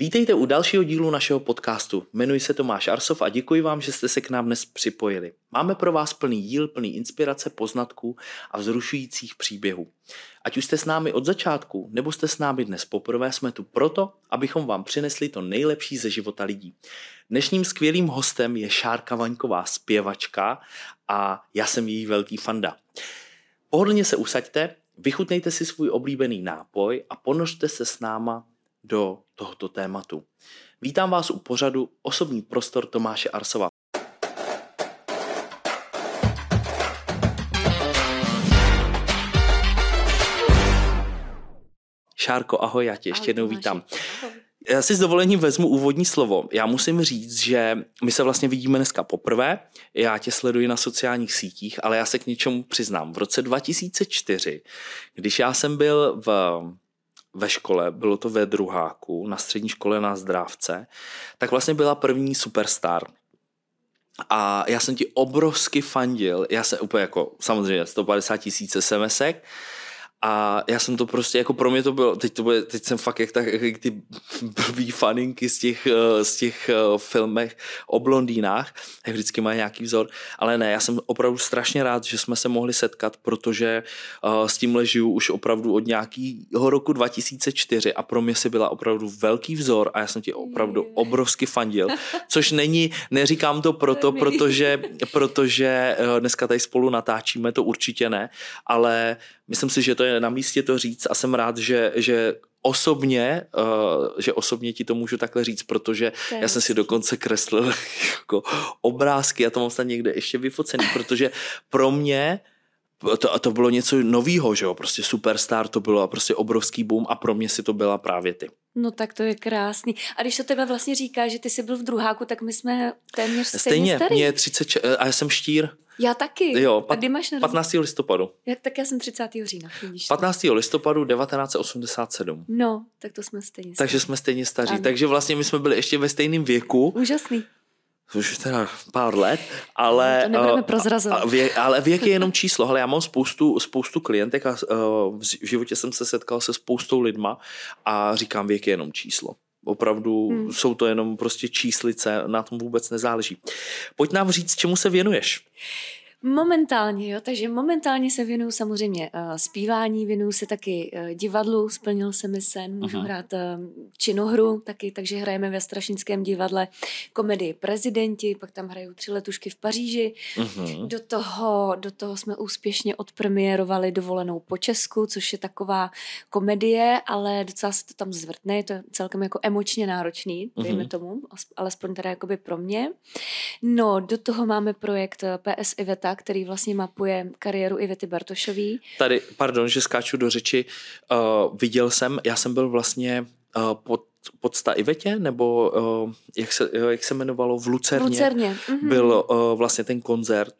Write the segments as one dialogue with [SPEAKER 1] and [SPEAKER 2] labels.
[SPEAKER 1] Vítejte u dalšího dílu našeho podcastu. Jmenuji se Tomáš Arsov a děkuji vám, že jste se k nám dnes připojili. Máme pro vás plný díl, plný inspirace, poznatků a vzrušujících příběhů. Ať už jste s námi od začátku, nebo jste s námi dnes poprvé, jsme tu proto, abychom vám přinesli to nejlepší ze života lidí. Dnešním skvělým hostem je Šárka Vaňková, zpěvačka a já jsem její velký fanda. Pohodlně se usaďte, vychutnejte si svůj oblíbený nápoj a ponořte se s náma do tohoto tématu. Vítám vás u pořadu Osobní prostor Tomáše Arsova. Šárko, ahoj, já tě ještě jednou vítám. Já si s dovolením vezmu úvodní slovo. Já musím říct, že my se vlastně vidíme dneska poprvé. Já tě sleduji na sociálních sítích, ale já se k něčemu přiznám. V roce 2004, když já jsem byl v ve škole, bylo to ve druháku, na střední škole na Zdrávce, tak vlastně byla první superstar. A já jsem ti obrovsky fandil, já jsem úplně jako, samozřejmě 150 tisíc SMSek, a já jsem to prostě, jako pro mě to bylo, teď, to bude, teď jsem fakt jak, tak, jak ty blbý faninky z těch, eh, z těch eh, filmech o blondýnách, jak vždycky mají nějaký vzor, ale ne, já jsem opravdu strašně rád, že jsme se mohli setkat, protože uh, s tím žiju už opravdu od nějakého roku 2004 a pro mě si byla opravdu velký vzor a já jsem ti opravdu obrovsky fandil, což není, neříkám to proto, protože, protože dneska tady spolu natáčíme, to určitě ne, ale myslím si, že to je na místě to říct a jsem rád, že, že osobně, uh, že osobně ti to můžu takhle říct, protože já jsem si dokonce kreslil jako obrázky, a to mám snad někde ještě vyfocený, protože pro mě to, to bylo něco novýho, že jo, prostě superstar to bylo a prostě obrovský boom a pro mě si to byla právě ty.
[SPEAKER 2] No tak to je krásný. A když to tebe vlastně říká, že ty jsi byl v druháku, tak my jsme téměř stejně,
[SPEAKER 1] stejně
[SPEAKER 2] starý.
[SPEAKER 1] mě je 30, a já jsem štír.
[SPEAKER 2] Já taky.
[SPEAKER 1] Jo, pat, a kdy máš 15. listopadu.
[SPEAKER 2] Já, tak já jsem 30. října.
[SPEAKER 1] 15. listopadu 1987.
[SPEAKER 2] No, tak to jsme stejně
[SPEAKER 1] staří. Takže jsme stejně staří. Ano. Takže vlastně my jsme byli ještě ve stejném věku.
[SPEAKER 2] Úžasný.
[SPEAKER 1] Už teda pár let, ale,
[SPEAKER 2] no, to nebudeme prozrazovat.
[SPEAKER 1] Věk, ale věk je jenom číslo. Ale já mám spoustu, spoustu klientek a uh, v životě jsem se setkal se spoustou lidma a říkám, věk je jenom číslo. Opravdu hmm. jsou to jenom prostě číslice, na tom vůbec nezáleží. Pojď nám říct, čemu se věnuješ.
[SPEAKER 2] Momentálně, jo, takže momentálně se věnuju samozřejmě uh, zpívání, věnuju se taky uh, divadlu, splnil se mi sen, můžu uh-huh. hrát uh, činohru taky, takže hrajeme ve Strašnickém divadle komedii Prezidenti, pak tam hraju tři letušky v Paříži. Uh-huh. Do, toho, do toho jsme úspěšně odpremiérovali dovolenou po Česku, což je taková komedie, ale docela se to tam zvrtne, je to celkem jako emočně náročný, dejme uh-huh. tomu, alespoň teda jakoby pro mě. No, do toho máme projekt PS Iveta, Iveta, který vlastně mapuje kariéru Ivety Bartošový.
[SPEAKER 1] Tady, pardon, že skáču do řeči, uh, viděl jsem, já jsem byl vlastně uh, pod podsta Ivetě, nebo uh, jak, se, uh, jak se jmenovalo v Lucerně, v Lucerně. Mm-hmm. byl uh, vlastně ten koncert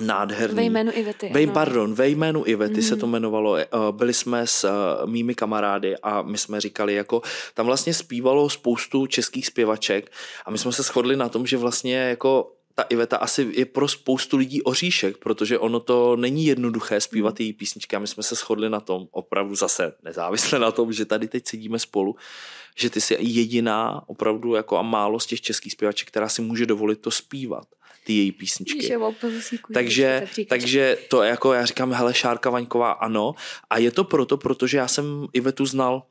[SPEAKER 1] nádherný.
[SPEAKER 2] Ve jménu Ivety.
[SPEAKER 1] Ve, pardon, ve jménu Ivety mm. se to jmenovalo. Byli jsme s mými kamarády a my jsme říkali, jako tam vlastně zpívalo spoustu českých zpěvaček a my jsme se shodli na tom, že vlastně jako ta Iveta asi je pro spoustu lidí oříšek, protože ono to není jednoduché zpívat její písničky a my jsme se shodli na tom, opravdu zase nezávisle na tom, že tady teď sedíme spolu, že ty jsi jediná opravdu jako a málo z těch českých zpěvaček, která si může dovolit to zpívat ty její písničky. takže, takže to jako já říkám, hele, Šárka Vaňková, ano. A je to proto, protože já jsem Ivetu znal.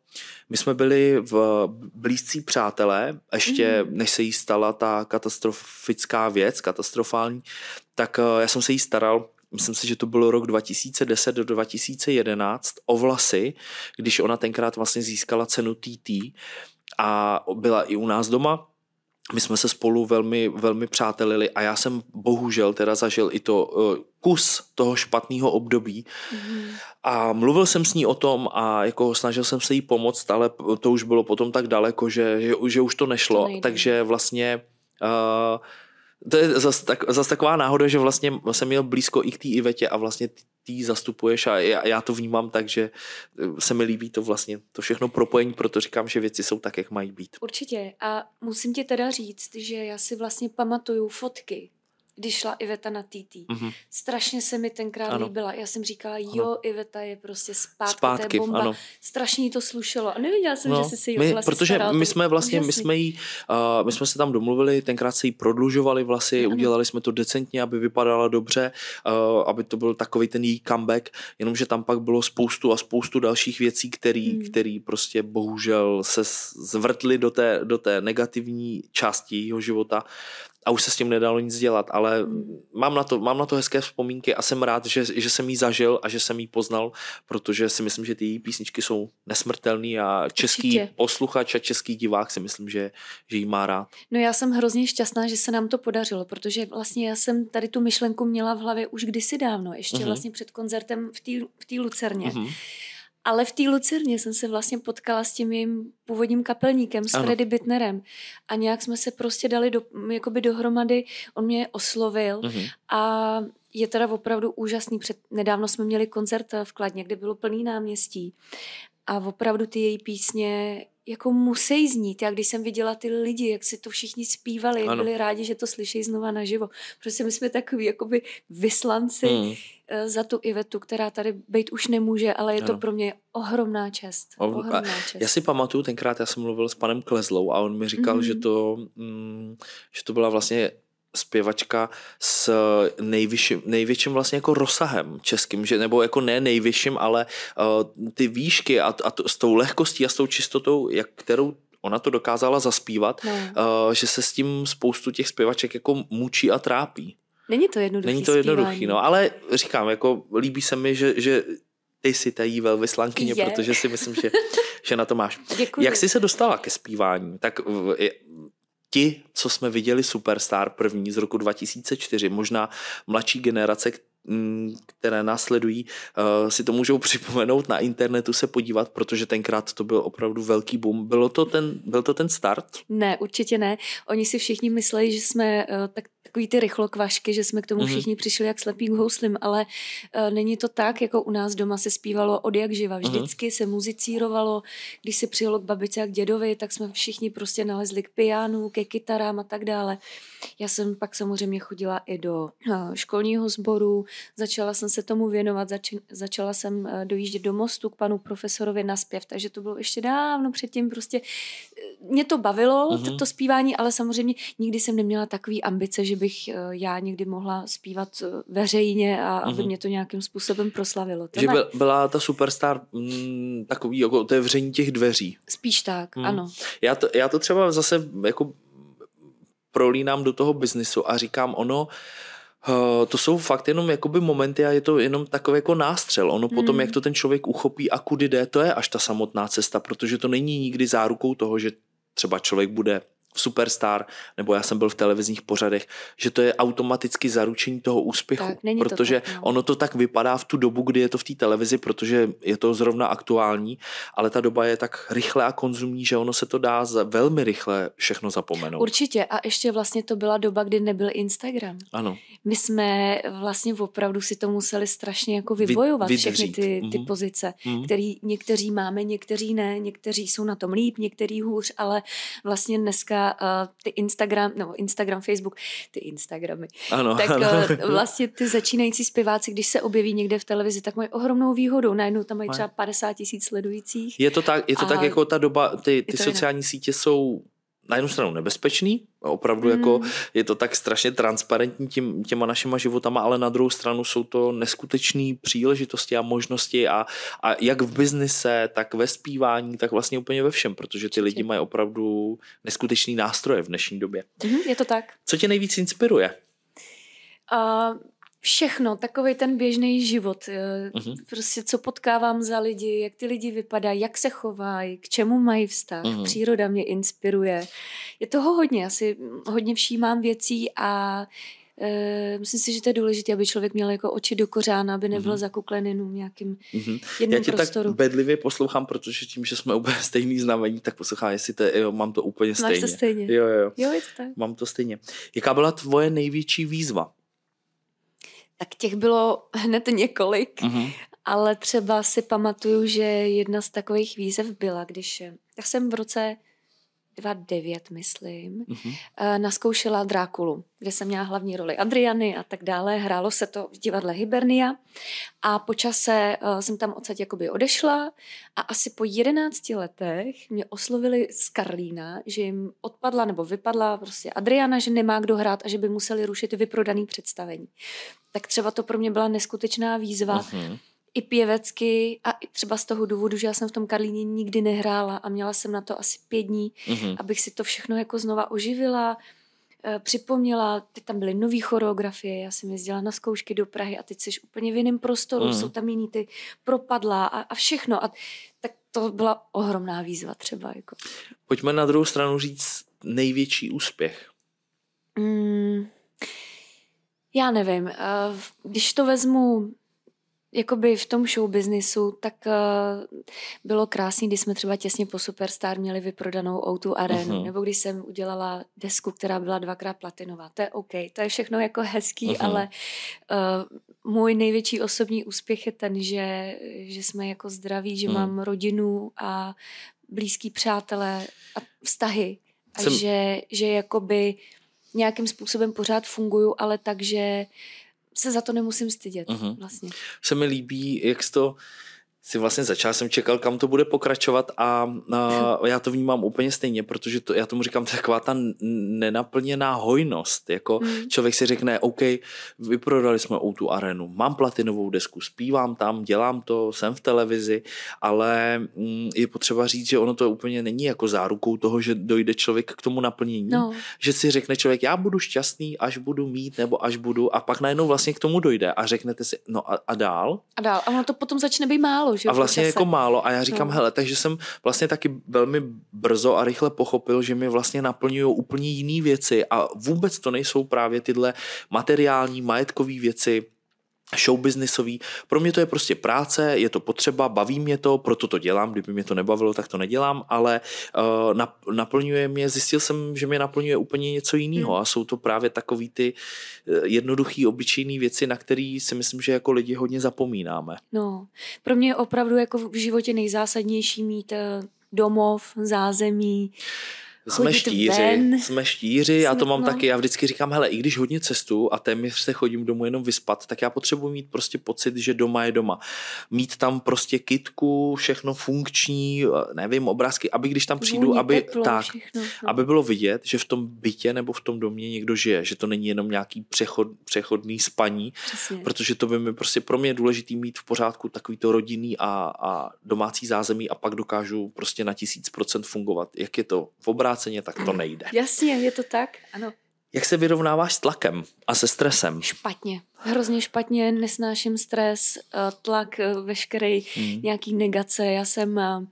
[SPEAKER 1] My jsme byli v blízcí přátelé, ještě mm. než se jí stala ta katastrofická věc, katastrofální, tak eh, já jsem se jí staral myslím si, že to bylo rok 2010 do 2011, o vlasy, když ona tenkrát vlastně získala cenu TT a byla i u nás doma, my jsme se spolu velmi, velmi přátelili a já jsem bohužel teda zažil i to uh, kus toho špatného období. Mm. a mluvil jsem s ní o tom a jako snažil jsem se jí pomoct, ale to už bylo potom tak daleko, že, že, že už to nešlo, to takže vlastně uh, to je zase tak, zas taková náhoda, že vlastně jsem měl blízko i k té Ivetě a vlastně ty zastupuješ a já, já to vnímám tak, že eh, se mi líbí to vlastně, to všechno propojení, proto říkám, že věci jsou tak, jak mají být.
[SPEAKER 2] Určitě a musím ti teda říct, že já si vlastně pamatuju fotky když šla Iveta na TT. Mm-hmm. Strašně se mi tenkrát ano. líbila. Já jsem říkala, jo, ano. Iveta je prostě zpátky, zpátky to je bomba. Ano. Strašně jí to slušelo. A nevěděla jsem, no, že jsi si ji
[SPEAKER 1] my, vlastně Protože staral, my jsme vlastně, my jsme, jí, uh, my jsme se tam domluvili, tenkrát se jí prodlužovali vlasy, ano. udělali jsme to decentně, aby vypadala dobře, uh, aby to byl takový ten její comeback, jenomže tam pak bylo spoustu a spoustu dalších věcí, který, hmm. který prostě bohužel se zvrtly do té, do té negativní části jeho života a už se s tím nedalo nic dělat, ale mám na to, mám na to hezké vzpomínky a jsem rád, že, že jsem jí zažil a že jsem jí poznal, protože si myslím, že ty její písničky jsou nesmrtelný a český Určitě. posluchač a český divák si myslím, že, že jí má rád.
[SPEAKER 2] No já jsem hrozně šťastná, že se nám to podařilo, protože vlastně já jsem tady tu myšlenku měla v hlavě už kdysi dávno, ještě uh-huh. vlastně před koncertem v té Lucerně. Uh-huh. Ale v té Lucerně jsem se vlastně potkala s tím jejím původním kapelníkem, s ano. Freddy Bitnerem. A nějak jsme se prostě dali do, jakoby dohromady, on mě oslovil uh-huh. a je teda opravdu úžasný. Před, nedávno jsme měli koncert v Kladně, kde bylo plný náměstí. A opravdu ty její písně jako musí znít. Já když jsem viděla ty lidi, jak si to všichni zpívali, jak byli rádi, že to slyší znova naživo. Prostě my jsme takový jakoby vyslanci mm. za tu Ivetu, která tady být už nemůže, ale je ano. to pro mě ohromná čest. Ohromná čest.
[SPEAKER 1] Já si pamatuju, tenkrát já jsem mluvil s panem Klezlou a on mi říkal, mm. že, to, mm, že to byla vlastně zpěvačka s nejvyšším, největším vlastně jako rozsahem českým, že, nebo jako ne nejvyšším, ale uh, ty výšky a, a to, s tou lehkostí a s tou čistotou, jak, kterou ona to dokázala zaspívat, no. uh, že se s tím spoustu těch zpěvaček jako mučí a trápí.
[SPEAKER 2] Není to jednoduchý
[SPEAKER 1] Není to jednoduchý, no, ale říkám, jako líbí se mi, že, že ty jsi ta jí velvyslankyně, je. protože si myslím, že, že na to máš. Děkuji. Jak jsi se dostala ke zpívání? Tak ti, co jsme viděli Superstar první z roku 2004, možná mladší generace, které následují, uh, si to můžou připomenout na internetu se podívat, protože tenkrát to byl opravdu velký boom. Bylo to ten, byl to ten start?
[SPEAKER 2] Ne, určitě ne. Oni si všichni mysleli, že jsme uh, tak takový ty rychlokvašky, že jsme k tomu mhm. všichni přišli jak slepý k houslim, ale uh, není to tak, jako u nás doma se zpívalo od jak živa. Mhm. Vždycky se muzicírovalo, když se přijelo k babice a k dědovi, tak jsme všichni prostě nalezli k pianu, ke kytarám a tak dále. Já jsem pak samozřejmě chodila i do školního sboru, začala jsem se tomu věnovat, zač- začala jsem uh, dojíždět do mostu k panu profesorovi na zpěv, takže to bylo ještě dávno předtím prostě mě to bavilo, uh-huh. to, to zpívání, ale samozřejmě nikdy jsem neměla takový ambice, že bych uh, já někdy mohla zpívat veřejně a uh-huh. aby mě to nějakým způsobem proslavilo.
[SPEAKER 1] To že ne... byla ta superstar mm, takový jako otevření těch dveří.
[SPEAKER 2] Spíš tak, hmm. ano.
[SPEAKER 1] Já to, já to třeba zase jako prolínám do toho biznisu a říkám ono, Uh, to jsou fakt jenom jakoby momenty a je to jenom takový jako nástřel. Ono hmm. potom, jak to ten člověk uchopí a kudy jde, to je až ta samotná cesta, protože to není nikdy zárukou toho, že třeba člověk bude Superstar, nebo já jsem byl v televizních pořadech, že to je automaticky zaručení toho úspěchu. Tak, není protože to tak, no. ono to tak vypadá v tu dobu, kdy je to v té televizi, protože je to zrovna aktuální, ale ta doba je tak rychle a konzumní, že ono se to dá za velmi rychle všechno zapomenout.
[SPEAKER 2] Určitě a ještě vlastně to byla doba, kdy nebyl Instagram.
[SPEAKER 1] Ano.
[SPEAKER 2] My jsme vlastně opravdu si to museli strašně jako vybojovat, Vy, všechny ty, ty mm-hmm. pozice, mm-hmm. který někteří máme, někteří ne, někteří jsou na tom líp, někteří hůř, ale vlastně dneska uh, ty Instagram, nebo Instagram, Facebook, ty Instagramy,
[SPEAKER 1] ano,
[SPEAKER 2] tak
[SPEAKER 1] ano.
[SPEAKER 2] Uh, vlastně ty začínající zpěváci, když se objeví někde v televizi, tak mají ohromnou výhodu. Najednou tam mají třeba 50 tisíc sledujících.
[SPEAKER 1] Je to tak, je to tak jako ta doba, ty, ty sociální jinak. sítě jsou na jednu stranu nebezpečný, opravdu mm. jako hmm. je to tak strašně transparentní tím, těma našima životama, ale na druhou stranu jsou to neskutečné příležitosti a možnosti a, a jak v biznise, tak ve zpívání, tak vlastně úplně ve všem, protože ty lidi mají opravdu neskutečný nástroje v dnešní době.
[SPEAKER 2] Mm, je to tak.
[SPEAKER 1] Co tě nejvíc inspiruje?
[SPEAKER 2] Uh, všechno, takový ten běžný život. Uh-huh. Prostě co potkávám za lidi, jak ty lidi vypadají, jak se chovají, k čemu mají vztah. Uh-huh. Příroda mě inspiruje. Je toho hodně, já si hodně všímám věcí a Uh, myslím si, že to je důležité, aby člověk měl jako oči do kořána, aby nebyl uh-huh. zakuklen jenom nějakým uh-huh. jednom
[SPEAKER 1] Já tě
[SPEAKER 2] prostoru.
[SPEAKER 1] tak bedlivě poslouchám, protože tím, že jsme úplně stejný znamení, tak poslouchám, jestli to jo, mám to úplně stejně.
[SPEAKER 2] Máš to stejně.
[SPEAKER 1] Jo, jo.
[SPEAKER 2] Jo, je to tak.
[SPEAKER 1] Mám to stejně. Jaká byla tvoje největší výzva?
[SPEAKER 2] Tak těch bylo hned několik, mm-hmm. ale třeba si pamatuju, že jedna z takových výzev byla, když já jsem v roce 2009, myslím, mm-hmm. naskoušela Drákulu, kde jsem měla hlavní roli Adriany a tak dále. Hrálo se to v divadle Hibernia a po čase uh, jsem tam odsaď jakoby odešla a asi po 11 letech mě oslovili z Karlína, že jim odpadla nebo vypadla prostě Adriana, že nemá kdo hrát a že by museli rušit vyprodaný představení. Tak třeba to pro mě byla neskutečná výzva. Mm-hmm i pěvecky a i třeba z toho důvodu, že já jsem v tom Karlíně nikdy nehrála a měla jsem na to asi pět dní, mm-hmm. abych si to všechno jako znova oživila, e, připomněla, teď tam byly nové choreografie, já jsem jezdila na zkoušky do Prahy a teď jsi úplně v jiném prostoru, mm. jsou tam jiný ty propadla a, a všechno. A tak to byla ohromná výzva třeba. Jako.
[SPEAKER 1] Pojďme na druhou stranu říct největší úspěch. Mm,
[SPEAKER 2] já nevím, e, když to vezmu jakoby v tom show businessu, tak uh, bylo krásný, když jsme třeba těsně po Superstar měli vyprodanou O2 Arenu, uh-huh. nebo když jsem udělala desku, která byla dvakrát platinová. To je OK, to je všechno jako hezký, uh-huh. ale uh, můj největší osobní úspěch je ten, že, že jsme jako zdraví, že uh-huh. mám rodinu a blízký přátelé a vztahy. A jsem... že, že jakoby nějakým způsobem pořád funguju, ale tak, že se za to nemusím stydět uh-huh. vlastně.
[SPEAKER 1] Se mi líbí, jak jsi to si vlastně začal, jsem čekal, kam to bude pokračovat a, a já to vnímám úplně stejně, protože to, já tomu říkám taková ta nenaplněná hojnost, jako mm. člověk si řekne, OK, vyprodali jsme tu arenu, mám platinovou desku, zpívám tam, dělám to, jsem v televizi, ale mm, je potřeba říct, že ono to úplně není jako zárukou toho, že dojde člověk k tomu naplnění, no. že si řekne člověk, já budu šťastný, až budu mít, nebo až budu a pak najednou vlastně k tomu dojde a řeknete si, no a, a dál?
[SPEAKER 2] A dál, a ono to potom začne být málo, že?
[SPEAKER 1] A vlastně jako málo a já říkám, no. hele, takže jsem vlastně taky velmi brzo a rychle pochopil, že mi vlastně naplňují úplně jiné věci a vůbec to nejsou právě tyhle materiální, majetkové věci, showbiznisový. Pro mě to je prostě práce, je to potřeba, baví mě to, proto to dělám, kdyby mě to nebavilo, tak to nedělám, ale uh, naplňuje mě, zjistil jsem, že mě naplňuje úplně něco jiného hmm. a jsou to právě takový ty uh, jednoduchý, obyčejné věci, na který si myslím, že jako lidi hodně zapomínáme.
[SPEAKER 2] No, pro mě je opravdu jako v životě nejzásadnější mít uh, domov, zázemí,
[SPEAKER 1] jsme štíři, ven. jsme štíři, já to mám no. taky, já vždycky říkám, hele, i když hodně cestu a téměř se chodím domů jenom vyspat, tak já potřebuji mít prostě pocit, že doma je doma. Mít tam prostě kitku, všechno funkční, nevím, obrázky, aby když tam přijdu, Vůni, aby teplo, tak, všechno, no. aby bylo vidět, že v tom bytě nebo v tom domě někdo žije, že to není jenom nějaký přechod, přechodný spaní, Přesně. protože to by mi prostě pro mě je důležitý mít v pořádku takový to rodinný a, a domácí zázemí a pak dokážu prostě na tisíc procent fungovat. Jak je to v obrázku obráceně, tak to nejde.
[SPEAKER 2] Jasně, je to tak, ano.
[SPEAKER 1] Jak se vyrovnáváš s tlakem a se stresem?
[SPEAKER 2] Špatně. Hrozně špatně, nesnáším stres, eh, tlak, eh, veškerý hmm. nějaký negace. Já jsem uh,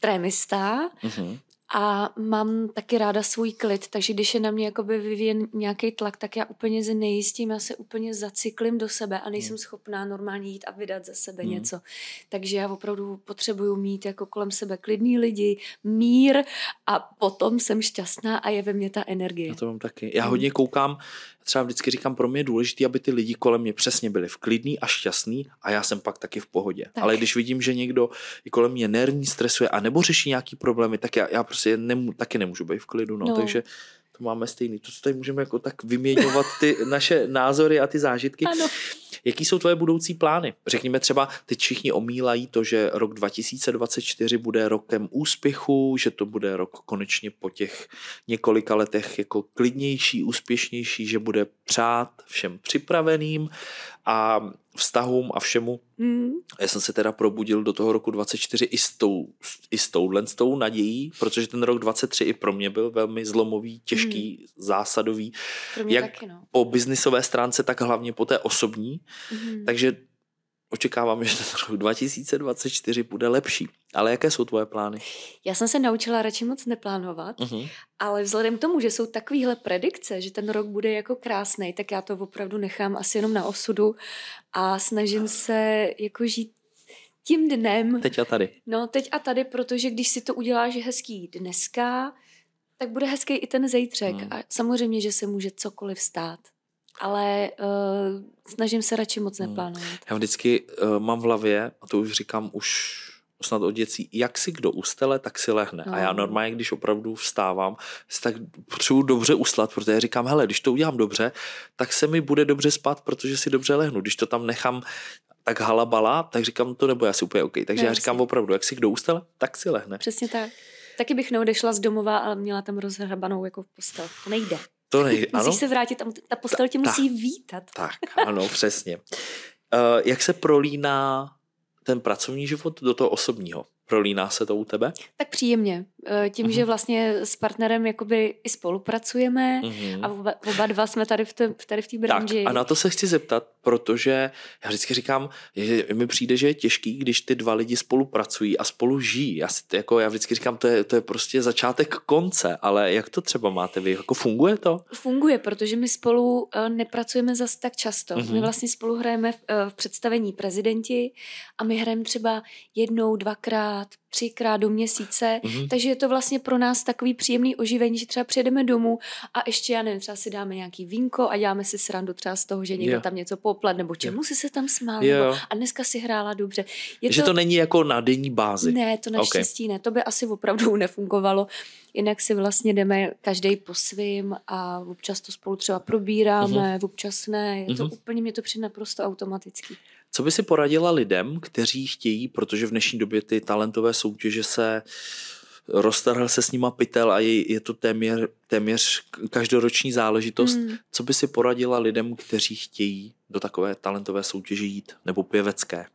[SPEAKER 2] trémista, uh-huh a mám taky ráda svůj klid, takže když je na mě jakoby vyvíjen nějaký tlak, tak já úplně se nejistím, já se úplně zacyklím do sebe a nejsem hmm. schopná normálně jít a vydat za sebe hmm. něco. Takže já opravdu potřebuju mít jako kolem sebe klidný lidi, mír a potom jsem šťastná a je ve mně ta energie.
[SPEAKER 1] Já to mám taky. Já hodně koukám, třeba vždycky říkám, pro mě je důležité, aby ty lidi kolem mě přesně byli v klidný a šťastný a já jsem pak taky v pohodě. Tak. Ale když vidím, že někdo kolem mě nervní, stresuje a nebo řeší nějaký problémy, tak já, já prostě nemů, taky nemůžu být v klidu. No. no. Takže to máme stejný. To, co tady můžeme jako tak vyměňovat ty naše názory a ty zážitky.
[SPEAKER 2] Ano.
[SPEAKER 1] Jaký jsou tvoje budoucí plány? Řekněme třeba, teď všichni omílají to, že rok 2024 bude rokem úspěchu, že to bude rok konečně po těch několika letech jako klidnější, úspěšnější, že bude přát všem připraveným a vztahům a všemu. Mm. Já jsem se teda probudil do toho roku 24 i s, tou, i s touhle s tou nadějí, protože ten rok 23 i pro mě byl velmi zlomový, těžký, mm. zásadový.
[SPEAKER 2] Pro mě jak taky, no.
[SPEAKER 1] po biznisové stránce, tak hlavně po té osobní. Mm. Takže očekávám, že ten rok 2024 bude lepší. Ale jaké jsou tvoje plány?
[SPEAKER 2] Já jsem se naučila radši moc neplánovat, uh-huh. ale vzhledem k tomu, že jsou takovéhle predikce, že ten rok bude jako krásný, tak já to opravdu nechám asi jenom na osudu a snažím se jako žít tím dnem.
[SPEAKER 1] Teď a tady.
[SPEAKER 2] No, teď a tady, protože když si to uděláš hezký dneska, tak bude hezký i ten zejtřek. Hmm. A samozřejmě, že se může cokoliv stát ale uh, snažím se radši moc hmm. neplánovat.
[SPEAKER 1] Já vždycky uh, mám v hlavě, a to už říkám už snad od dětí, jak si kdo ustele, tak si lehne. No. A já no. normálně, když opravdu vstávám, tak potřebuji dobře uslat, protože já říkám, hele, když to udělám dobře, tak se mi bude dobře spát, protože si dobře lehnu. Když to tam nechám tak halabala, tak říkám, to nebo asi úplně OK. Takže no, já říkám opravdu, jak si kdo ustele, tak si lehne.
[SPEAKER 2] Přesně tak. Taky bych neodešla z domova, ale měla tam rozhrabanou jako postel. To nejde.
[SPEAKER 1] To
[SPEAKER 2] Musíš ano? se vrátit, tam ta postel tě musí ta, vítat.
[SPEAKER 1] Tak, ano, přesně. Uh, jak se prolíná ten pracovní život do toho osobního? Prolíná se to u tebe?
[SPEAKER 2] Tak příjemně. Eh, tím, uh-huh. že vlastně s partnerem jakoby i spolupracujeme uh-huh. a oba, oba dva jsme tady v, té, tady v té branži.
[SPEAKER 1] Tak a na to se chci zeptat, protože já vždycky říkám, že mi přijde, že je těžký, když ty dva lidi spolupracují a spolu žijí. Já, si, jako, já vždycky říkám, to je, to je prostě začátek konce, ale jak to třeba máte vy? Jako funguje to?
[SPEAKER 2] Funguje, protože my spolu uh, nepracujeme zas tak často. Uh-huh. My vlastně spolu hrajeme v, uh, v představení prezidenti a my hrajeme třeba jednou, dvakrát, třikrát do měsíce, mm-hmm. takže je to vlastně pro nás takový příjemný oživení, že třeba přijedeme domů a ještě, já nevím, třeba si dáme nějaký vínko a děláme si srandu třeba z toho, že někdo yeah. tam něco poplet, nebo čemu yeah. si se tam smál, yeah. nebo, a dneska si hrála dobře.
[SPEAKER 1] Je že to, to není jako na denní bázi.
[SPEAKER 2] Ne, to naštěstí okay. ne, to by asi opravdu nefungovalo. Jinak si vlastně jdeme každý po svým a občas to spolu třeba probíráme, mm-hmm. občas ne, je to mm-hmm. úplně, mě to přijde naprosto automatický.
[SPEAKER 1] Co by si poradila lidem, kteří chtějí, protože v dnešní době ty talentové soutěže se roztrhl se s nima pytel a je, je to téměř, téměř každoroční záležitost. Hmm. Co by si poradila lidem, kteří chtějí do takové talentové soutěže jít, nebo pěvecké?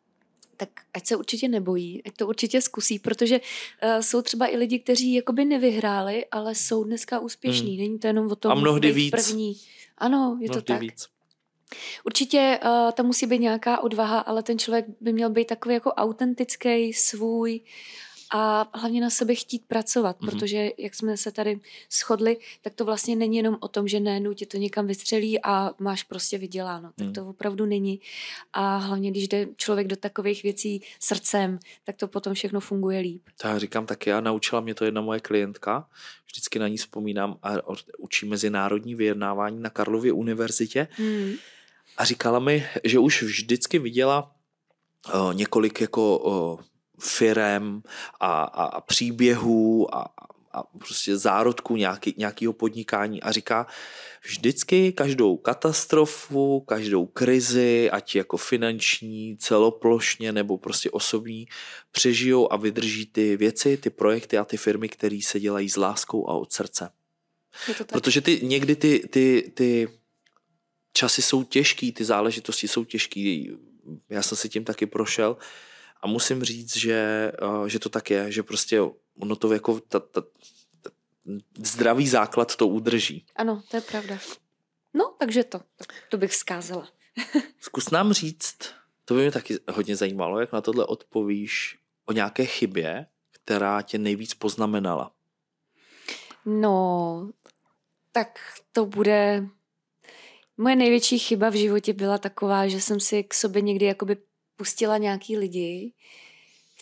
[SPEAKER 2] tak ať se určitě nebojí, ať to určitě zkusí, protože uh, jsou třeba i lidi, kteří jakoby nevyhráli, ale jsou dneska úspěšní. Hmm. Není to jenom o tom
[SPEAKER 1] A mnohdy víc.
[SPEAKER 2] první. Ano, je mnohdy to tak. Víc. Určitě uh, tam musí být nějaká odvaha, ale ten člověk by měl být takový jako autentický, svůj a hlavně na sebe chtít pracovat, mm-hmm. protože jak jsme se tady shodli, tak to vlastně není jenom o tom, že ne, tě to někam vystřelí a máš prostě vyděláno. Tak mm. to opravdu není. A hlavně, když jde člověk do takových věcí srdcem, tak to potom všechno funguje líp.
[SPEAKER 1] Já říkám taky, a naučila mě to jedna moje klientka, vždycky na ní vzpomínám a učí mezinárodní vyjednávání na Karlově univerzitě. Mm a říkala mi, že už vždycky viděla uh, několik jako uh, firem a, a, a příběhů a, a prostě zárodků nějaký, nějakého podnikání a říká, vždycky každou katastrofu, každou krizi, ať jako finanční, celoplošně nebo prostě osobní, přežijou a vydrží ty věci, ty projekty a ty firmy, které se dělají s láskou a od srdce. Protože ty někdy ty, ty, ty časy jsou těžký, ty záležitosti jsou těžký. Já jsem si tím taky prošel a musím říct, že, eh, že to tak je, že prostě ono to jako ta, ta, ta, zdravý základ to udrží.
[SPEAKER 2] Ano, to je pravda. No, takže to, to bych vzkázala.
[SPEAKER 1] Zkus nám říct, to by mě taky hodně zajímalo, jak na tohle odpovíš o nějaké chybě, která tě nejvíc poznamenala.
[SPEAKER 2] No, tak to bude Moje největší chyba v životě byla taková, že jsem si k sobě někdy jakoby pustila nějaký lidi,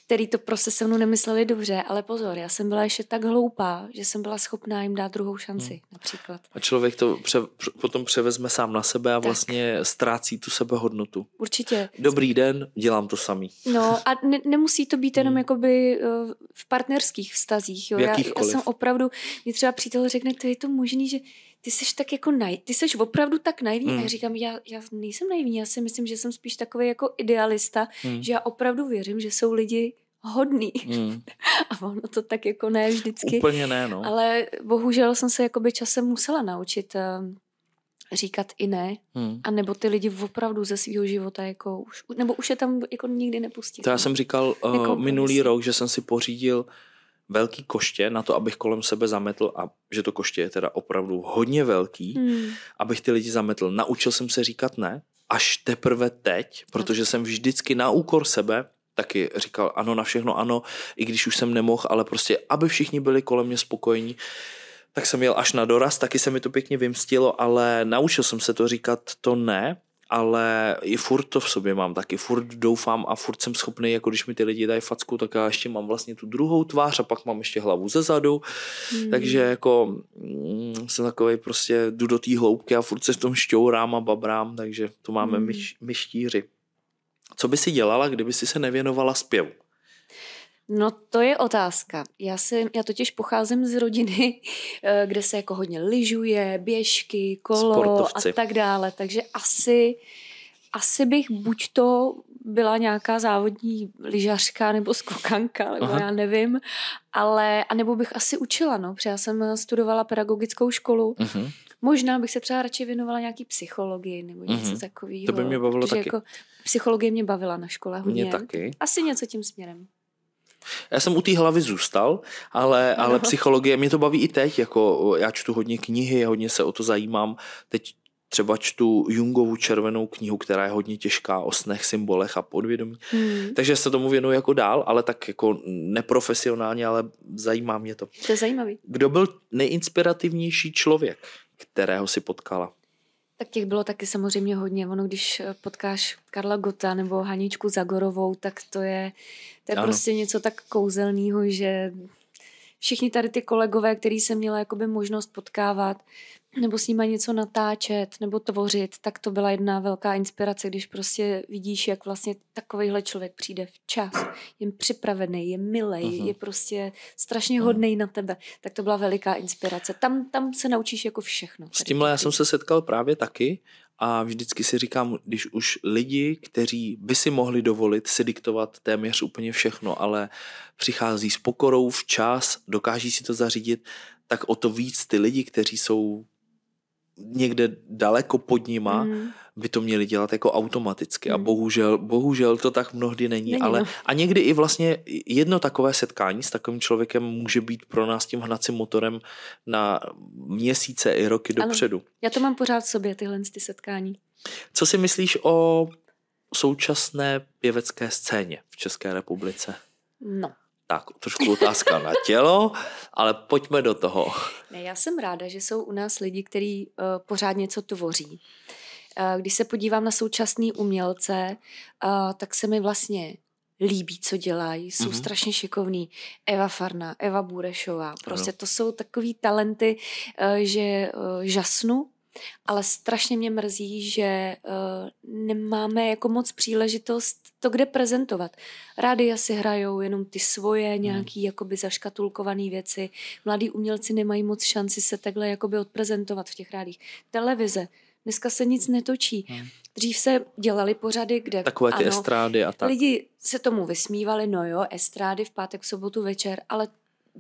[SPEAKER 2] který to prostě se mnou nemysleli dobře, ale pozor, já jsem byla ještě tak hloupá, že jsem byla schopná jim dát druhou šanci, hmm. například.
[SPEAKER 1] A člověk to pře, potom převezme sám na sebe a tak. vlastně ztrácí tu sebehodnotu.
[SPEAKER 2] Určitě.
[SPEAKER 1] Dobrý den, dělám to samý.
[SPEAKER 2] No a ne, nemusí to být jenom hmm. jakoby eh, v partnerských vztazích. Jo. Já, já jsem opravdu, mě třeba přítel řekne, to je to možný, že ty jsi tak jako naj, ty jsi opravdu tak naivní. Hmm. A já říkám, já, já nejsem naivní, já si myslím, že jsem spíš takový jako idealista, hmm. že já opravdu věřím, že jsou lidi hodný. Hmm. A ono to tak jako ne vždycky.
[SPEAKER 1] Úplně ne, no.
[SPEAKER 2] Ale bohužel jsem se jakoby časem musela naučit uh, říkat i ne. Hmm. A nebo ty lidi opravdu ze svého života jako už, nebo už je tam jako nikdy nepustí.
[SPEAKER 1] To já jsem říkal uh, jako minulý rok, že jsem si pořídil velký koště na to, abych kolem sebe zametl a že to koště je teda opravdu hodně velký, hmm. abych ty lidi zametl. Naučil jsem se říkat ne, až teprve teď, protože jsem vždycky na úkor sebe taky říkal ano na všechno ano, i když už jsem nemohl, ale prostě, aby všichni byli kolem mě spokojení, tak jsem jel až na doraz, taky se mi to pěkně vymstilo, ale naučil jsem se to říkat to ne ale i furt to v sobě mám taky, furt doufám a furt jsem schopný, jako když mi ty lidi dají facku, tak já ještě mám vlastně tu druhou tvář a pak mám ještě hlavu ze zadu, hmm. takže jako mm, jsem takový prostě jdu do té hloubky a furt se v tom šťourám a babrám, takže to máme hmm. myš, myštíři. Co by si dělala, kdyby si se nevěnovala zpěvu?
[SPEAKER 2] No to je otázka. Já, si, já totiž pocházím z rodiny, eh, kde se jako hodně lyžuje, běžky, kolo Sportovci. a tak dále, takže asi, asi bych buď to byla nějaká závodní lyžařka nebo skokanka, nebo Aha. já nevím, ale, anebo bych asi učila, no, protože já jsem studovala pedagogickou školu, uh-huh. Možná bych se třeba radši věnovala nějaký psychologii nebo něco uh-huh. takového.
[SPEAKER 1] To by mě bavilo taky. Jako
[SPEAKER 2] psychologie mě bavila na škole hodně.
[SPEAKER 1] Mě taky.
[SPEAKER 2] Asi něco tím směrem.
[SPEAKER 1] Já jsem u té hlavy zůstal, ale, ale psychologie mě to baví i teď, jako já čtu hodně knihy, hodně se o to zajímám. Teď třeba čtu Jungovu červenou knihu, která je hodně těžká o snech, symbolech a podvědomí. Hmm. Takže se tomu věnuji jako dál, ale tak jako neprofesionálně, ale zajímá mě to.
[SPEAKER 2] To je zajímavý.
[SPEAKER 1] Kdo byl nejinspirativnější člověk, kterého si potkala?
[SPEAKER 2] Tak těch bylo taky samozřejmě hodně. Ono, když potkáš Karla Gota nebo Haničku Zagorovou, tak to je, to je prostě něco tak kouzelného, že všichni tady ty kolegové, který jsem měla jakoby možnost potkávat, nebo s nimi něco natáčet, nebo tvořit, tak to byla jedna velká inspirace, když prostě vidíš, jak vlastně takovýhle člověk přijde včas, je připravený, je milý, uh-huh. je prostě strašně uh-huh. hodný na tebe, tak to byla veliká inspirace. Tam, tam se naučíš jako všechno.
[SPEAKER 1] S tímhle já jsem se setkal právě taky a vždycky si říkám, když už lidi, kteří by si mohli dovolit si diktovat téměř úplně všechno, ale přichází s pokorou včas, dokáží si to zařídit, tak o to víc ty lidi, kteří jsou někde daleko pod nima, mm. by to měli dělat jako automaticky. Mm. A bohužel, bohužel to tak mnohdy není. není ale no. A někdy i vlastně jedno takové setkání s takovým člověkem může být pro nás tím hnacím motorem na měsíce i roky ano. dopředu.
[SPEAKER 2] Já to mám pořád v sobě, tyhle ty setkání.
[SPEAKER 1] Co si myslíš o současné pěvecké scéně v České republice?
[SPEAKER 2] No,
[SPEAKER 1] tak, trošku otázka na tělo, ale pojďme do toho.
[SPEAKER 2] Ne, já jsem ráda, že jsou u nás lidi, kteří uh, pořád něco tvoří. Uh, když se podívám na současné umělce, uh, tak se mi vlastně líbí, co dělají, jsou mm-hmm. strašně šikovní. Eva Farna, Eva Burešová, prostě ano. to jsou takový talenty, že žasnu, ale strašně mě mrzí, že uh, nemáme jako moc příležitost to kde prezentovat. Rády asi hrajou jenom ty svoje hmm. nějaký hmm. jakoby zaškatulkované věci. Mladí umělci nemají moc šanci se takhle jakoby odprezentovat v těch rádích. Televize. Dneska se nic netočí. Hmm. Dřív se dělali pořady, kde...
[SPEAKER 1] Takové ty ano, estrády a tak.
[SPEAKER 2] Lidi se tomu vysmívali, no jo, estrády v pátek, sobotu večer, ale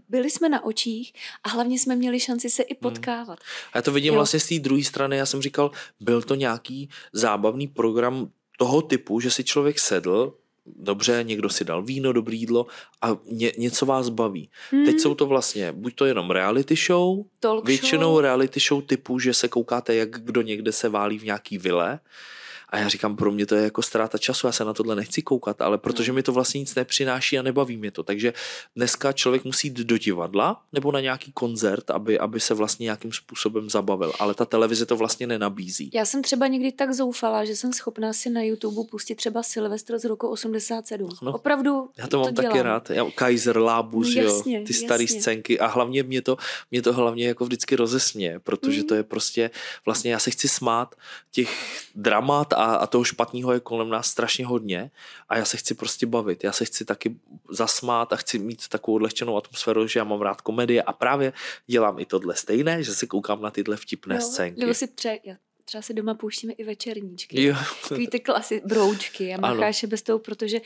[SPEAKER 2] byli jsme na očích a hlavně jsme měli šanci se i hmm. potkávat. Hmm.
[SPEAKER 1] A já to vidím jo. vlastně z té druhé strany, já jsem říkal, byl to nějaký zábavný program toho typu, že si člověk sedl, dobře, někdo si dal víno, dobrý jídlo a ně, něco vás baví. Hmm. Teď jsou to vlastně buď to jenom reality show,
[SPEAKER 2] Talk
[SPEAKER 1] většinou
[SPEAKER 2] show.
[SPEAKER 1] reality show typu, že se koukáte, jak kdo někde se válí v nějaký vile, a já říkám, pro mě to je jako ztráta času, já se na tohle nechci koukat, ale protože mi to vlastně nic nepřináší a nebaví mě to. Takže dneska člověk musí jít do divadla nebo na nějaký koncert, aby, aby se vlastně nějakým způsobem zabavil. Ale ta televize to vlastně nenabízí.
[SPEAKER 2] Já jsem třeba někdy tak zoufala, že jsem schopná si na YouTube pustit třeba Silvestr z roku 87. No, Opravdu.
[SPEAKER 1] Já to mám to taky rád. Já, Kaiser, Lábus, no, jasně, jo, ty staré scénky a hlavně mě to, mě to hlavně jako vždycky rozesmě, protože mm. to je prostě, vlastně já se chci smát těch dramat a a, a toho špatného je kolem nás strašně hodně a já se chci prostě bavit, já se chci taky zasmát a chci mít takovou odlehčenou atmosféru, že já mám rád komedie a právě dělám i tohle stejné, že si koukám na tyhle vtipné jo, scénky.
[SPEAKER 2] Nebo si pře, já třeba si doma pouštíme i večerníčky. Jo. Takový ty klasy, broučky a macháše bez toho, protože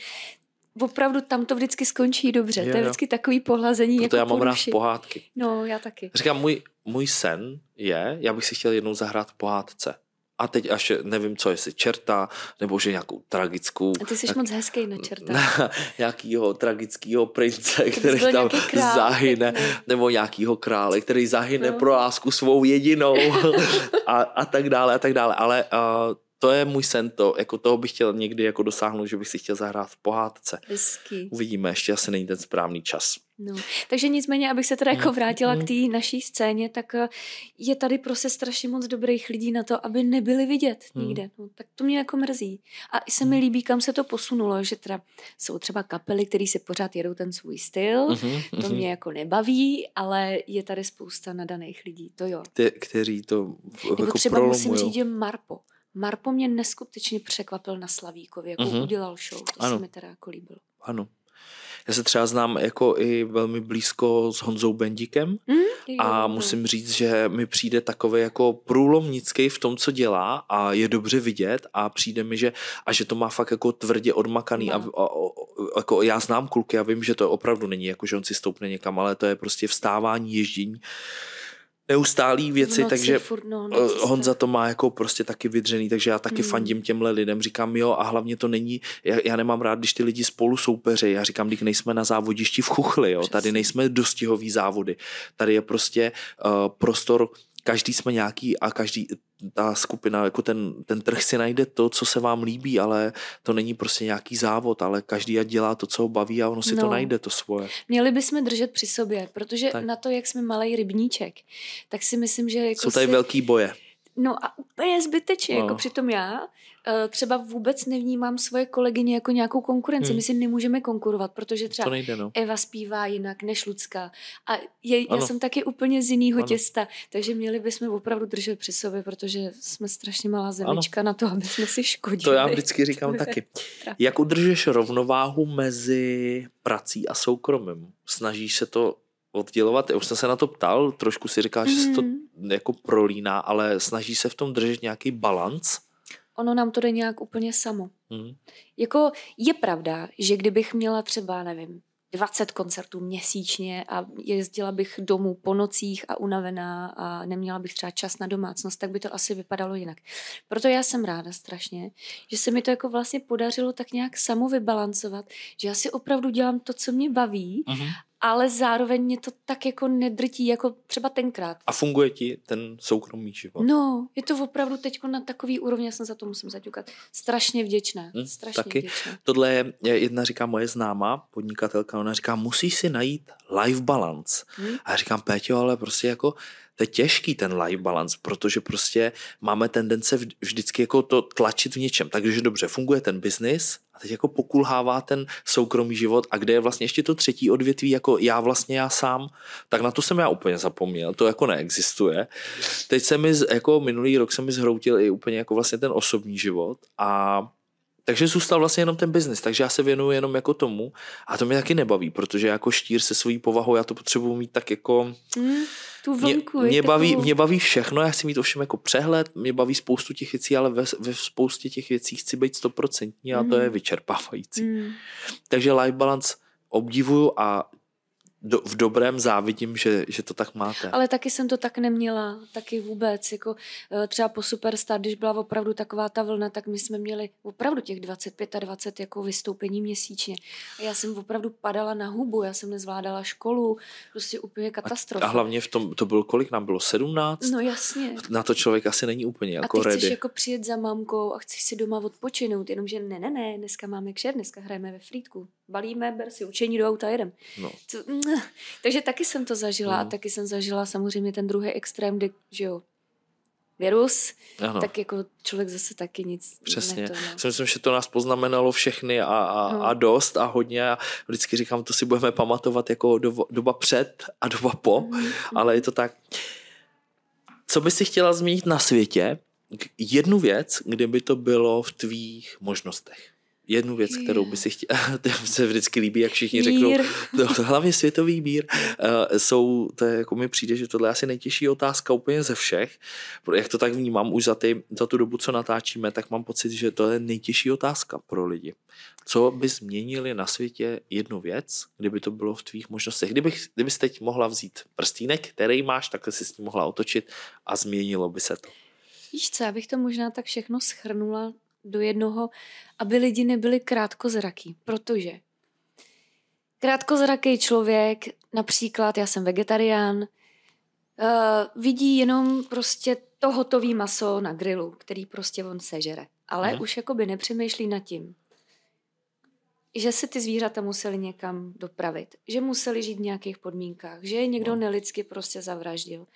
[SPEAKER 2] opravdu tam to vždycky skončí dobře. Jo, to je vždycky takový pohlazení.
[SPEAKER 1] Proto
[SPEAKER 2] jako
[SPEAKER 1] já mám rád pohádky.
[SPEAKER 2] No, já taky.
[SPEAKER 1] Říkám, můj, můj sen je, já bych si chtěl jednou zahrát pohádce a teď až nevím, co jestli čerta, nebo že nějakou tragickou...
[SPEAKER 2] A ty jsi
[SPEAKER 1] jak,
[SPEAKER 2] moc hezký na čerta.
[SPEAKER 1] Na nějakýho tragického prince, který tam král, zahyne, ne? nebo nějakýho krále, který zahyne no. pro lásku svou jedinou a, a tak dále, a tak dále. Ale uh, to je můj sen, to, jako toho bych chtěl někdy jako dosáhnout, že bych si chtěl zahrát v pohádce.
[SPEAKER 2] Hezky.
[SPEAKER 1] Uvidíme, ještě asi není ten správný čas.
[SPEAKER 2] No. Takže nicméně, abych se teda jako mm, vrátila k mm. té naší scéně, tak eh, je tady prostě strašně moc dobrých lidí na to, aby nebyli vidět mm. nikde. No, tak to mě jako mrzí. A i se mi líbí, kam se to posunulo, že teda jsou třeba kapely, které si pořád jedou ten svůj styl, mm-hmm, to mm-hmm. mě jako nebaví, ale je tady spousta nadaných lidí, to jo.
[SPEAKER 1] Kte- kteří to
[SPEAKER 2] jako, jako třeba prolomujou. musím říct, že Marpo. Marpo mě neskutečně překvapil na Slavíkově, jako mm-hmm. udělal show, to ano. se mi teda jako líbilo.
[SPEAKER 1] Ano. Já se třeba znám jako i velmi blízko s Honzou Bendíkem
[SPEAKER 2] Mm,
[SPEAKER 1] a musím říct, že mi přijde takový jako průlomnický v tom, co dělá a je dobře vidět a přijde mi, že a že to má fakt jako tvrdě odmakaný
[SPEAKER 2] No.
[SPEAKER 1] a, a, a jako já znám kluky a vím, že to opravdu není jako, že on si stoupne někam, ale to je prostě vstávání, ježdění, neustálý věci,
[SPEAKER 2] noci
[SPEAKER 1] takže
[SPEAKER 2] furt, no,
[SPEAKER 1] Eh,
[SPEAKER 2] noci
[SPEAKER 1] Honza to má jako prostě taky vydřený, takže já taky
[SPEAKER 2] Hmm.
[SPEAKER 1] fandím těmhle lidem. Říkám, jo, a hlavně to není, já, já nemám rád, když ty lidi spolu soupeří. Já říkám, když nejsme na závodišti v chuchli, jo. Tady
[SPEAKER 2] Přesně.
[SPEAKER 1] nejsme dostihový závody. Tady je prostě uh, prostor, každý jsme nějaký a každý ta skupina, jako ten, ten trh si najde to, co se vám líbí, ale to není prostě nějaký závod, ale každý ať dělá to, co ho baví a ono si to
[SPEAKER 2] No.
[SPEAKER 1] najde, to svoje.
[SPEAKER 2] Měli bychom držet při sobě, protože
[SPEAKER 1] tak.
[SPEAKER 2] na to, jak jsme malý rybníček, tak si myslím, že jako
[SPEAKER 1] Jsou tady
[SPEAKER 2] si...
[SPEAKER 1] velký boje.
[SPEAKER 2] No a úplně zbytečně,
[SPEAKER 1] No.
[SPEAKER 2] no. jako přitom já eh, třeba vůbec nevnímám svoje kolegyně jako nějakou konkurenci.
[SPEAKER 1] Hmm.
[SPEAKER 2] My si nemůžeme konkurovat, protože
[SPEAKER 1] To
[SPEAKER 2] třeba
[SPEAKER 1] nejde, no.
[SPEAKER 2] Eva zpívá jinak než Lucka. A je, já
[SPEAKER 1] Ano.
[SPEAKER 2] jsem taky úplně z jiného
[SPEAKER 1] Ano.
[SPEAKER 2] těsta, takže měli bychom opravdu držet při sobě, protože jsme strašně malá zemička na to, aby jsme si škodili.
[SPEAKER 1] To já vždycky říkám taky. Jak udržuješ rovnováhu mezi prací a soukromím? Snažíš se to oddělovat? Já už jsem se na to ptal, trošku si říkáš, že se to
[SPEAKER 2] Mhm.
[SPEAKER 1] jako prolíná, ale snažíš se v tom držet nějaký balans?
[SPEAKER 2] Ono nám to jde nějak úplně samo.
[SPEAKER 1] Mhm.
[SPEAKER 2] Jako je pravda, že kdybych měla třeba, nevím, 20 koncertů měsíčně a jezdila bych domů po nocích a unavená a neměla bych třeba čas na domácnost, tak by to asi vypadalo jinak. Proto já jsem ráda strašně, že se mi to jako vlastně podařilo tak nějak samo vybalancovat, že já si opravdu dělám to, co mě baví,
[SPEAKER 1] Mhm.
[SPEAKER 2] Ale zároveň mě to tak jako nedrtí, jako třeba tenkrát.
[SPEAKER 1] A funguje ti ten soukromý život?
[SPEAKER 2] No, je to opravdu teď na takový úrovni, já jsem za to musím zaťukat. Strašně vděčná,
[SPEAKER 1] Hm,
[SPEAKER 2] strašně
[SPEAKER 1] taky.
[SPEAKER 2] vděčná.
[SPEAKER 1] Tohle je, je jedna říká moje známá podnikatelka, ona říká, musíš si najít life balance.
[SPEAKER 2] Hm?
[SPEAKER 1] A já říkám, Péťo, ale prostě jako to je těžký ten life balance, protože prostě máme tendence vž- vždycky jako to tlačit v něčem. Takže dobře, funguje ten biznis a teď jako pokulhává ten soukromý život a kde je vlastně ještě to třetí odvětví, jako já vlastně já sám, tak na to jsem já úplně zapomněl, to jako neexistuje. Teď se mi, jako minulý rok se mi zhroutil i úplně jako vlastně ten osobní život a takže zůstal vlastně jenom ten biznis, takže já se věnuju jenom jako tomu a to mě taky nebaví, protože jako štír se svojí povahou já to potřebuji mít tak jako
[SPEAKER 2] Hm? Tu
[SPEAKER 1] mě,
[SPEAKER 2] vlnku.
[SPEAKER 1] mě,
[SPEAKER 2] je
[SPEAKER 1] baví, mě baví všechno, já chci mít ovšem jako přehled, mě baví spoustu těch věcí, ale ve, ve spoustě těch věcí chci být stoprocentní a to
[SPEAKER 2] Mhm.
[SPEAKER 1] je vyčerpávající.
[SPEAKER 2] Hm.
[SPEAKER 1] Takže life balance obdivuju a do, v dobrém závidím, že, že to tak máte.
[SPEAKER 2] Ale taky jsem to tak neměla, taky vůbec. Jako eh, třeba po Superstar, když byla opravdu taková ta vlna, tak my jsme měli opravdu těch 25 a 20 jako vystoupení měsíčně. A já jsem opravdu padala na hubu, já jsem nezvládala školu, prostě úplně katastrofa.
[SPEAKER 1] A hlavně v tom, to bylo kolik nám bylo, 17?
[SPEAKER 2] No jasně.
[SPEAKER 1] Na to člověk asi není úplně jako
[SPEAKER 2] a ty chceš
[SPEAKER 1] ready.
[SPEAKER 2] jako přijet za mamkou a chceš si doma odpočinout, jenomže ne, ne, ne, dneska máme kšer, dneska hrajeme ve flítku. Balíme, ber si učení do auta, jedem.
[SPEAKER 1] No.
[SPEAKER 2] To, takže taky jsem to zažila
[SPEAKER 1] No.
[SPEAKER 2] a taky jsem zažila samozřejmě ten druhý extrém, kdy, že jo, virus,
[SPEAKER 1] Ano.
[SPEAKER 2] tak jako člověk zase taky nic
[SPEAKER 1] Přesně.
[SPEAKER 2] To, no.
[SPEAKER 1] Myslím, že to nás poznamenalo všechny a, a,
[SPEAKER 2] No.
[SPEAKER 1] a dost a hodně a vždycky říkám, to si budeme pamatovat jako doba, doba před a doba po,
[SPEAKER 2] Mhm.
[SPEAKER 1] ale je to tak. Co by si chtěla změnit na světě? Jednu věc, kde by to bylo v tvých možnostech. Jednu věc, kterou by si chtěla, to se vždycky líbí, jak všichni řeknou,
[SPEAKER 2] Mír.
[SPEAKER 1] to, hlavně světový mír, uh, jsou, to je, jako mi přijde, že tohle je asi nejtěžší otázka úplně ze všech. Jak to tak vnímám už za, ty, za tu dobu, co natáčíme, tak mám pocit, že to je nejtěžší otázka pro lidi. Co by změnili na světě jednu věc, kdyby to bylo v tvých možnostech? Kdybych, kdybys teď mohla vzít prstínek, který máš, takhle si s ním mohla otočit a změnilo by se to.
[SPEAKER 2] Víš co, já bych to možná tak všechno schrnula do jednoho, aby lidi nebyli krátkozraký, protože krátkozraký člověk, například já jsem vegetarián, uh, vidí jenom prostě to hotový maso na grilu, který prostě on sežere. Ale
[SPEAKER 1] Mhm.
[SPEAKER 2] už jakoby nepřemýšlí nad tím, že se ty zvířata museli někam dopravit, že museli žít v nějakých podmínkách, že je někdo
[SPEAKER 1] No.
[SPEAKER 2] nelidsky prostě zavraždil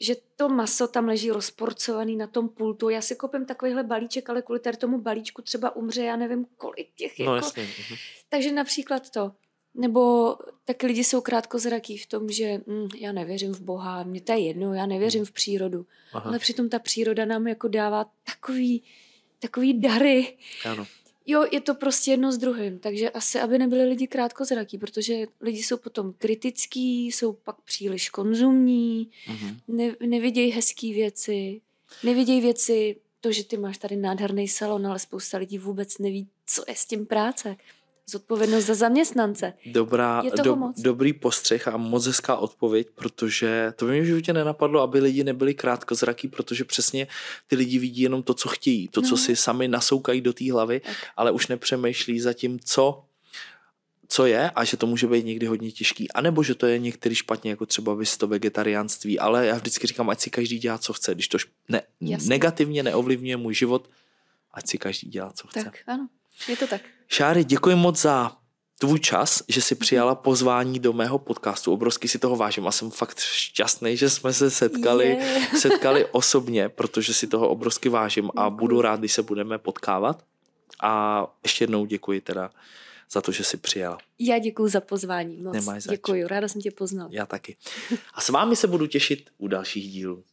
[SPEAKER 2] že to maso tam leží rozporcovaný na tom pultu. Já si koupím takovýhle balíček, ale kvůli tady tomu balíčku třeba umře, já nevím, kolik těch.
[SPEAKER 1] No
[SPEAKER 2] jako...
[SPEAKER 1] jasně. mhm.
[SPEAKER 2] Takže například to. Nebo taky lidi jsou krátkozraký v tom, že hm, já nevěřím v Boha, mě to je jedno, já nevěřím v přírodu.
[SPEAKER 1] Aha,
[SPEAKER 2] Ale přitom ta příroda nám jako dává takový, takový dary.
[SPEAKER 1] ano.
[SPEAKER 2] Jo, je to prostě jedno s druhým, takže asi, aby nebyli lidi krátkozraký, protože lidi jsou potom kritický, jsou pak příliš konzumní, mm-hmm. ne, nevidějí hezké věci, nevidějí věci, to, že ty máš tady nádherný salon, ale spousta lidí vůbec neví, co je s tím práce zodpovědnost za zaměstnance.
[SPEAKER 1] Dobrá,
[SPEAKER 2] je do, moc.
[SPEAKER 1] dobrý postřeh a moc hezká odpověď, protože to by mě v životě nenapadlo, aby lidi nebyli krátkozraký, protože přesně ty lidi vidí jenom to, co chtějí, to, no. co si sami nasoukají do té hlavy, tak. ale už nepřemýšlí za tím, co co je a že to může být někdy hodně těžký. A nebo že to je některý špatně, jako třeba vys to vegetariánství, ale já vždycky říkám, ať si každý dělá, co chce. Když to ne, negativně neovlivňuje můj život, ať si každý dělá, co chce.
[SPEAKER 2] Tak, ano. Je to tak.
[SPEAKER 1] Šáry, děkuji moc za tvůj čas, že si přijala pozvání do mého podcastu. Obrovsky si toho vážím a jsem fakt šťastný, že jsme se setkali, yeah. setkali osobně, protože si toho obrovsky vážím a budu rád, když se budeme potkávat. A ještě jednou děkuji teda za to, že jsi přijela.
[SPEAKER 2] Já děkuji za pozvání moc. Nemáš zač. Děkuji, ráda jsem tě poznal.
[SPEAKER 1] Já taky. A s vámi se budu těšit u dalších dílů.